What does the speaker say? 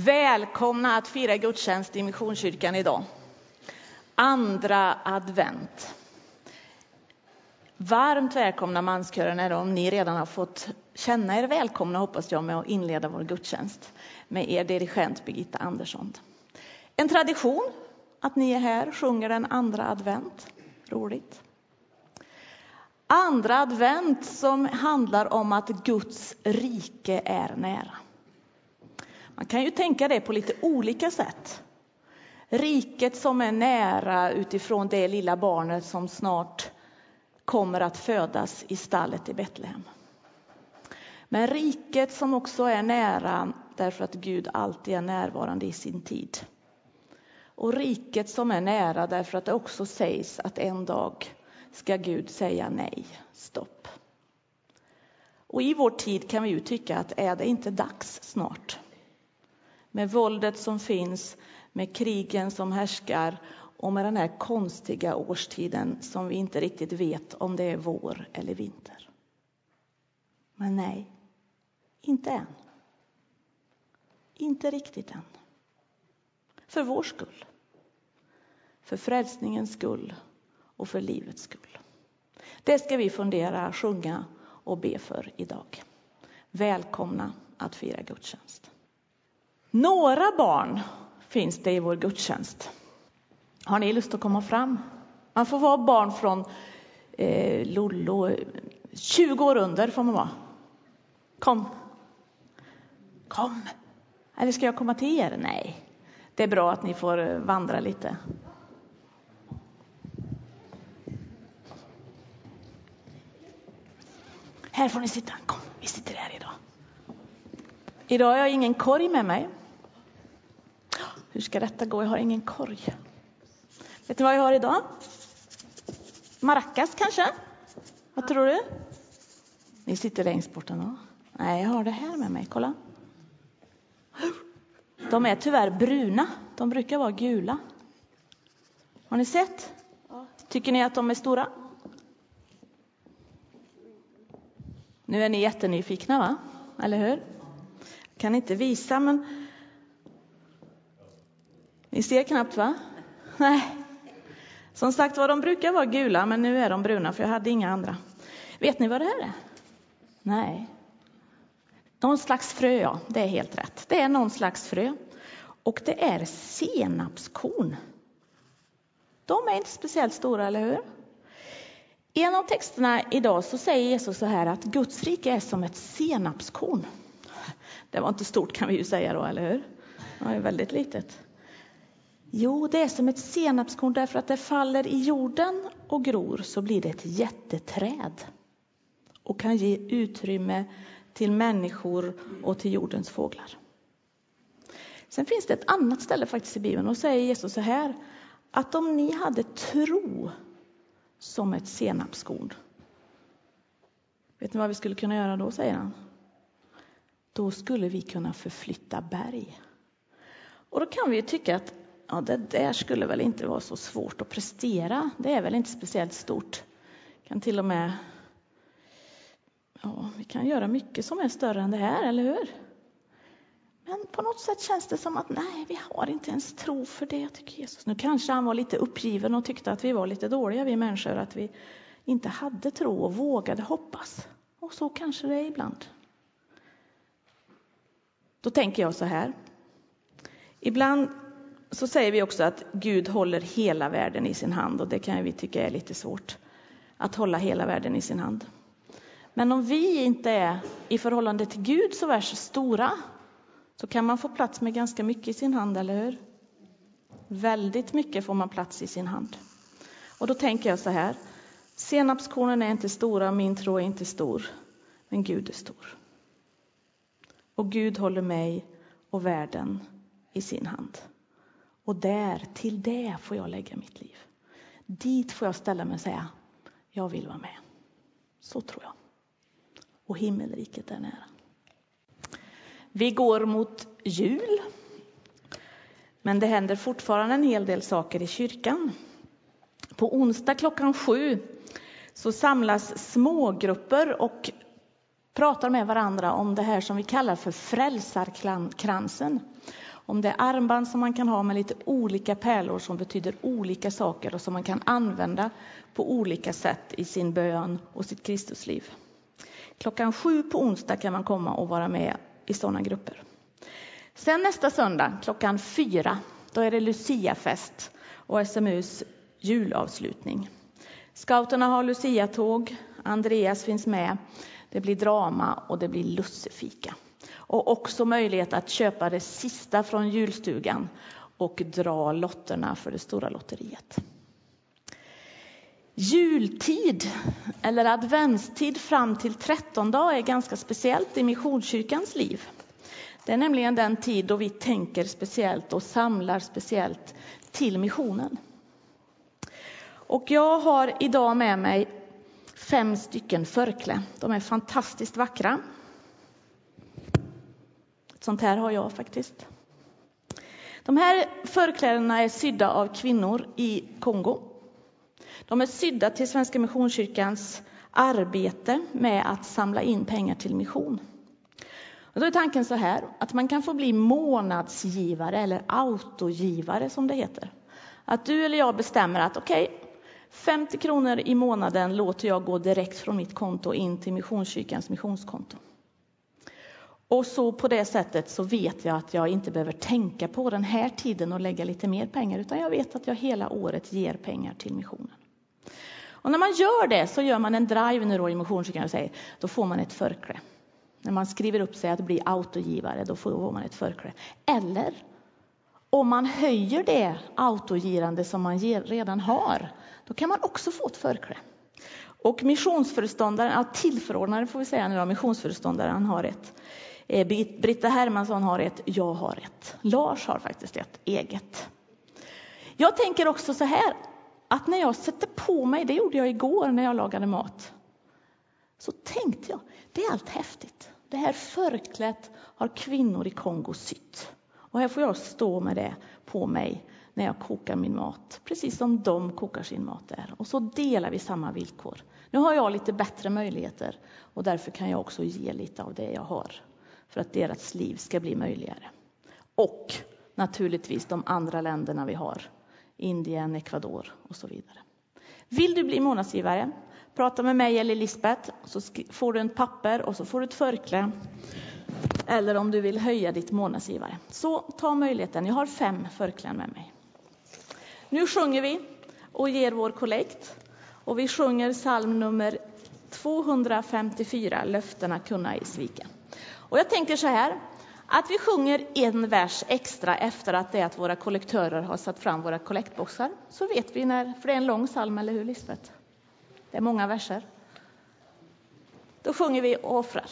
Välkomna att fira gudstjänst i Missionskyrkan idag. Andra advent. Varmt välkomna manskören är om ni redan har fått känna er välkomna hoppas jag med att inleda vår gudstjänst med er dirigent Birgitta Andersson. En tradition att ni är här och sjunger den andra advent. Roligt. Andra advent som handlar om att Guds rike är nära. Man kan ju tänka det på lite olika sätt. Riket som är nära utifrån det lilla barnet som snart kommer att födas i stallet i Betlehem. Men riket som också är nära därför att Gud alltid är närvarande i sin tid. Och riket som är nära därför att det också sägs att en dag ska Gud säga nej, stopp. Och i vår tid kan vi ju tycka att är det inte dags snart? Med våldet som finns, med krigen som härskar och med den här konstiga årstiden som vi inte riktigt vet om det är vår eller vinter. Men nej, inte än. Inte riktigt än. För vår skull. För frälsningens skull och för livets skull. Det ska vi fundera, sjunga och be för idag. Välkomna att fira gudstjänst. Några barn finns det i vår gudstjänst. Har ni lust att komma fram? Man får vara barn från eh, Lollo, 20 år under får man vara. Kom. Kom. Eller ska jag komma till er? Nej, det är bra att ni får eh, vandra lite. Här får ni sitta. Kom, vi sitter här idag. Idag har jag ingen korg med mig. Hur ska detta gå? Jag har ingen korg. Vet ni vad jag har idag? Maracas kanske? Vad tror du? Ni sitter längst bort ändå. Nej, jag har det här med mig. Kolla. De är tyvärr bruna. De brukar vara gula. Har ni sett? Tycker ni att de är stora? Nu är ni jättenyfikna, va? Eller hur? Jag kan inte visa, men ni ser knappt, va? Nej. Som sagt var, de brukar vara gula, men nu är de bruna, för jag hade inga andra. Vet ni vad det här är? Nej. Någon slags frö, ja. Det är helt rätt. Det är någon slags frö. Och det är senapskorn. De är inte speciellt stora, eller hur? I en av texterna idag så säger Jesus så här att Guds rike är som ett senapskorn. Det var inte stort kan vi ju säga då, eller hur? Det var väldigt litet. Jo, det är som ett senapskorn därför att det faller i jorden och gror så blir det ett jätteträd och kan ge utrymme till människor och till jordens fåglar. Sen finns det ett annat ställe faktiskt i Bibeln och säger Jesus så här att om ni hade tro som ett senapskorn. Vet ni vad vi skulle kunna göra då, säger han? Då skulle vi kunna förflytta berg. Och då kan vi tycka att ja, det där skulle väl inte vara så svårt att prestera. Det är väl inte speciellt stort. Kan till och med Ja, vi kan göra mycket som är större än det här, eller hur? Men på något sätt känns det som att nej, vi har inte ens tro för det, tycker Jesus. Nu kanske han var lite uppgiven och tyckte att vi var lite dåliga, vi människor, att vi inte hade tro och vågade hoppas. Och så kanske det är ibland. Då tänker jag så här. Ibland så säger vi också att Gud håller hela världen i sin hand och det kan vi tycka är lite svårt att hålla hela världen i sin hand. Men om vi inte är i förhållande till Gud så värst stora så kan man få plats med ganska mycket i sin hand, eller hur? Väldigt mycket får man plats i sin hand. Och då tänker jag så här. Senapskornen är inte stora, min tro är inte stor, men Gud är stor. Och Gud håller mig och världen i sin hand. Och där, till det får jag lägga mitt liv. Dit får jag ställa mig och säga, jag vill vara med. Så tror jag. Och himmelriket är nära. Vi går mot jul. Men det händer fortfarande en hel del saker i kyrkan. På onsdag klockan sju så samlas smågrupper och pratar med varandra om det här som vi kallar för frälsarkransen. Om det är armband som man kan ha med lite olika pärlor som betyder olika saker och som man kan använda på olika sätt i sin bön och sitt Kristusliv. Klockan sju på onsdag kan man komma och vara med i sådana grupper. Sen nästa söndag klockan fyra, då är det Luciafest och SMUs julavslutning. Scouterna har luciatåg, Andreas finns med, det blir drama och det blir lussefika. Och också möjlighet att köpa det sista från julstugan och dra lotterna för det stora lotteriet. Jultid, eller adventstid fram till trettondag, är ganska speciellt i Missionskyrkans liv. Det är nämligen den tid då vi tänker speciellt och samlar speciellt till missionen. Och jag har idag med mig fem stycken förkläden. De är fantastiskt vackra. Sånt här har jag faktiskt. De här förklädena är sydda av kvinnor i Kongo. De är sydda till Svenska Missionskyrkans arbete med att samla in pengar till mission. Och då är tanken så här att man kan få bli månadsgivare eller autogivare som det heter. Att du eller jag bestämmer att okej, okay, 50 kronor i månaden låter jag gå direkt från mitt konto in till Missionskyrkans missionskonto. Och så på det sättet så vet jag att jag inte behöver tänka på den här tiden och lägga lite mer pengar, utan jag vet att jag hela året ger pengar till missionen. Och när man gör det så gör man en drive nu då i Missionskyrkan då får man ett förkläde. När man skriver upp sig att bli autogivare, då får man ett förkläde. Eller om man höjer det autogirande som man redan har, då kan man också få ett förkläde. Och missionsföreståndaren, ja, tillförordnaren får vi säga nu då, missionsföreståndaren har ett. Eh, Britta Hermansson har ett, jag har ett. Lars har faktiskt ett eget. Jag tänker också så här, att när jag sätter på mig, det gjorde jag igår när jag lagade mat, så tänkte jag, det är allt häftigt. Det här förklätt har kvinnor i Kongo sytt. Och här får jag stå med det på mig när jag kokar min mat, precis som de kokar sin mat där. Och så delar vi samma villkor. Nu har jag lite bättre möjligheter och därför kan jag också ge lite av det jag har för att deras liv ska bli möjligare. Och naturligtvis de andra länderna vi har, Indien, Ecuador och så vidare. Vill du bli månadsgivare? Prata med mig eller Lisbeth, så får du ett papper och så får du ett förkläde. Eller om du vill höja ditt månadsgivare. Så ta möjligheten. Jag har fem förkläden med mig. Nu sjunger vi och ger vår kollekt. Och vi sjunger psalm nummer 254, Löftena kunna i svika. Och jag tänker så här, att vi sjunger en vers extra efter att det att våra kollektörer har satt fram våra kollektboxar. Så vet vi när, för det är en lång psalm, eller hur Lisbeth? Det är många verser. Då sjunger vi och offrar.